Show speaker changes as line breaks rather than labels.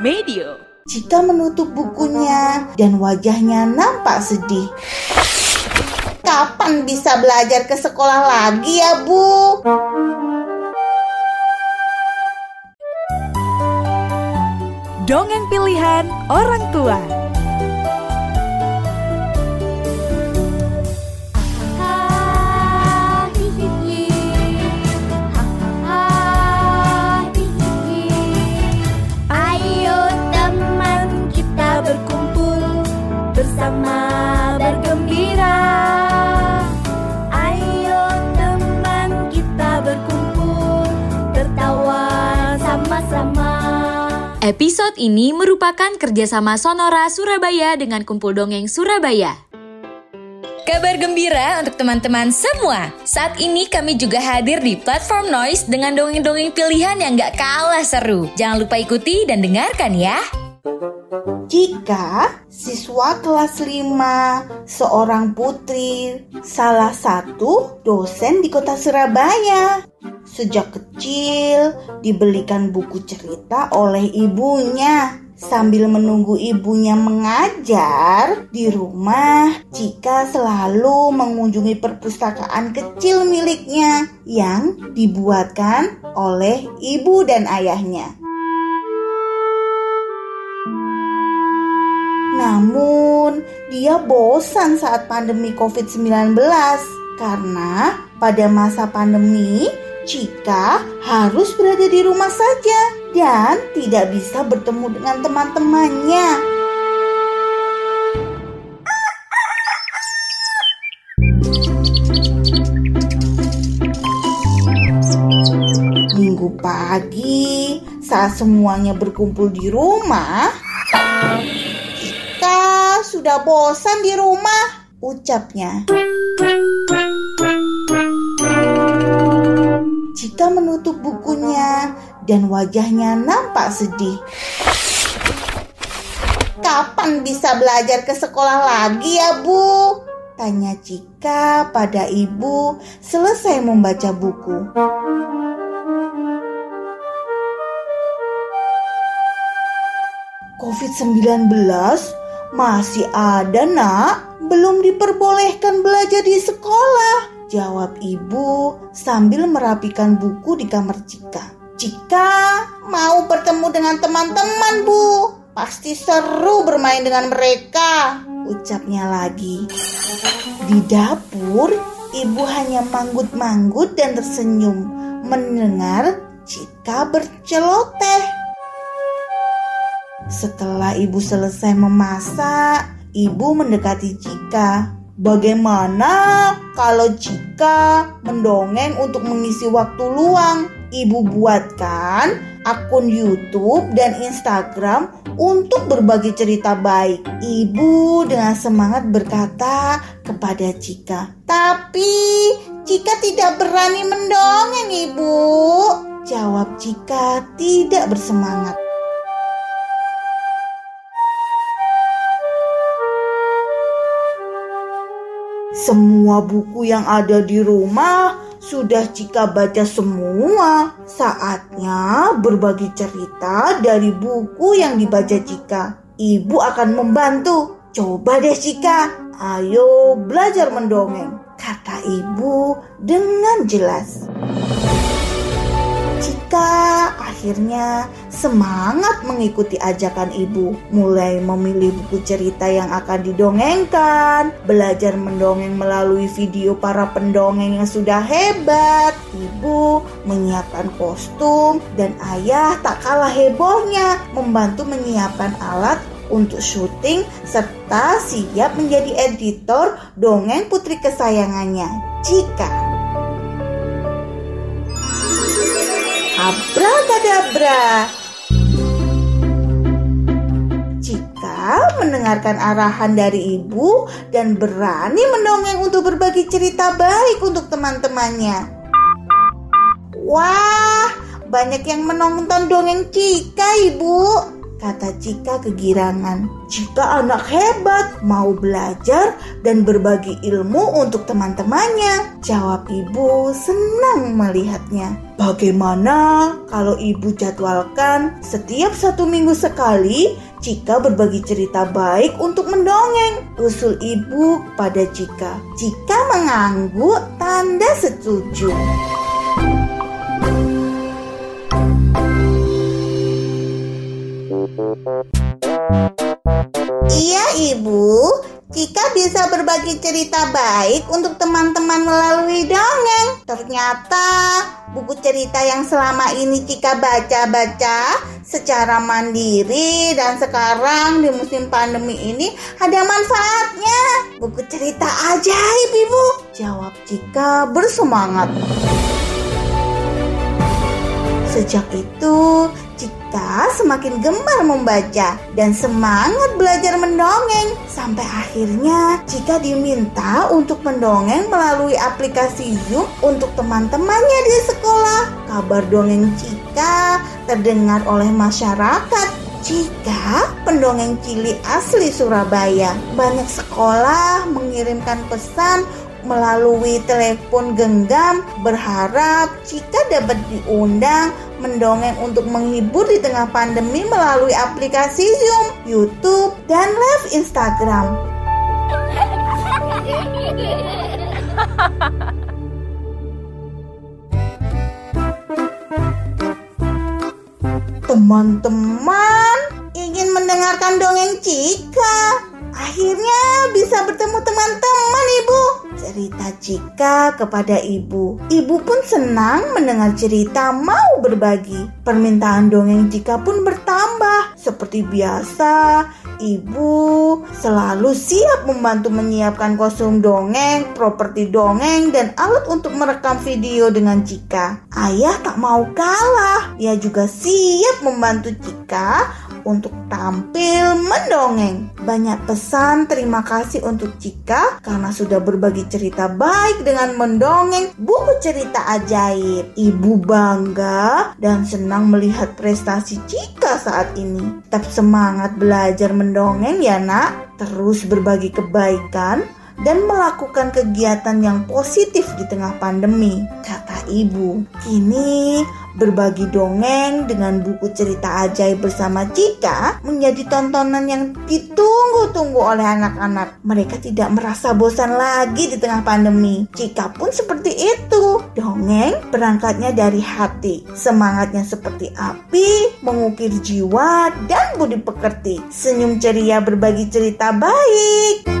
Medio.
Cika menutup bukunya dan wajahnya nampak sedih. Kapan bisa belajar ke sekolah lagi ya, Bu?
Dongeng pilihan orang tua.
Bersama bergembira. Ayo teman kita berkumpul tertawa sama-sama.
Episode ini merupakan kerjasama Sonora Surabaya dengan Kumpul Dongeng Surabaya. Kabar gembira untuk teman-teman semua. Saat ini kami juga hadir di platform Noise dengan dongeng-dongeng pilihan yang gak kalah seru. Jangan lupa ikuti dan dengarkan ya.
Jika siswa kelas 5, seorang putri, salah satu dosen di kota Surabaya. Sejak kecil dibelikan buku cerita oleh ibunya. Sambil menunggu ibunya mengajar di rumah, Cika selalu mengunjungi perpustakaan kecil miliknya yang dibuatkan oleh ibu dan ayahnya. Namun, dia bosan saat pandemi COVID-19 karena pada masa pandemi, Cika harus berada di rumah saja dan tidak bisa bertemu dengan teman-temannya. Minggu pagi, saat semuanya berkumpul di rumah, sudah bosan di rumah, ucapnya. Cika menutup bukunya dan wajahnya nampak sedih. Kapan bisa belajar ke sekolah lagi ya, Bu? Tanya Cika pada ibu selesai membaca buku. COVID-19 masih ada nak, belum diperbolehkan belajar di sekolah. Jawab ibu sambil merapikan buku di kamar Cika. Cika mau bertemu dengan teman-teman bu. Pasti seru bermain dengan mereka. Ucapnya lagi. Di dapur, ibu hanya manggut-manggut dan tersenyum mendengar Cika berceloteh. Setelah ibu selesai memasak, ibu mendekati Cika. Bagaimana kalau Cika mendongeng untuk mengisi waktu luang? Ibu buatkan akun YouTube dan Instagram untuk berbagi cerita baik. Ibu dengan semangat berkata kepada Cika, "Tapi Cika tidak berani mendongeng, Ibu." Jawab Cika tidak bersemangat. Semua buku yang ada di rumah sudah Cika baca semua. Saatnya berbagi cerita dari buku yang dibaca Cika. Ibu akan membantu. Coba deh Cika, ayo belajar mendongeng. Kata ibu dengan jelas. Cika akhirnya semangat mengikuti ajakan ibu. Mulai memilih buku cerita yang akan didongengkan, belajar mendongeng melalui video para pendongeng yang sudah hebat. Ibu menyiapkan kostum dan ayah tak kalah hebohnya membantu menyiapkan alat untuk syuting serta siap menjadi editor dongeng putri kesayangannya, Cika. Abrakadabra. Mendengarkan arahan dari ibu dan berani mendongeng untuk berbagi cerita baik untuk teman-temannya. Wah, banyak yang menonton dongeng Cika, Ibu. Kata Cika kegirangan. Cika anak hebat, mau belajar dan berbagi ilmu untuk teman-temannya. Jawab ibu senang melihatnya. Bagaimana kalau ibu jadwalkan setiap satu minggu sekali Cika berbagi cerita baik untuk mendongeng. Usul ibu pada Cika. Cika mengangguk tanda setuju. Iya ibu, Cika bisa berbagi cerita baik untuk teman-teman melalui dongeng. Ternyata buku cerita yang selama ini Cika baca-baca secara mandiri dan sekarang di musim pandemi ini ada manfaatnya. Buku cerita ajaib ibu, jawab Cika bersemangat. Sejak itu, Cika semakin gemar membaca dan semangat belajar mendongeng. Sampai akhirnya Cika diminta untuk mendongeng melalui aplikasi Zoom untuk teman-temannya di sekolah. Kabar dongeng Cika terdengar oleh masyarakat jika pendongeng cilik asli Surabaya, banyak sekolah mengirimkan pesan melalui telepon genggam berharap jika dapat diundang mendongeng untuk menghibur di tengah pandemi melalui aplikasi Zoom, YouTube, dan live Instagram. Teman-teman ingin mendengarkan dongeng Cika. Akhirnya bisa bertemu teman-teman ibu Cerita Cika kepada ibu. Ibu pun senang mendengar cerita mau berbagi. Permintaan dongeng Cika pun bertambah. Seperti biasa Ibu selalu siap membantu menyiapkan kostum dongeng, properti dongeng, dan alat untuk merekam video dengan Cika. Ayah tak mau kalah, ia juga siap membantu Cika untuk tampil mendongeng. Banyak pesan terima kasih untuk Cika karena sudah berbagi cerita baik dengan mendongeng buku cerita ajaib. Ibu bangga dan senang melihat prestasi Cika saat ini. Tetap semangat belajar mendongeng ya nak. Terus berbagi kebaikan dan melakukan kegiatan yang positif di tengah pandemi, kata ibu. Kini berbagi dongeng dengan buku cerita ajaib bersama Cika menjadi tontonan yang ditunggu-tunggu oleh anak-anak. Mereka tidak merasa bosan lagi di tengah pandemi. Cika pun seperti itu. Dongeng berangkatnya dari hati. Semangatnya seperti api, mengukir jiwa dan budi pekerti. Senyum ceria berbagi cerita baik.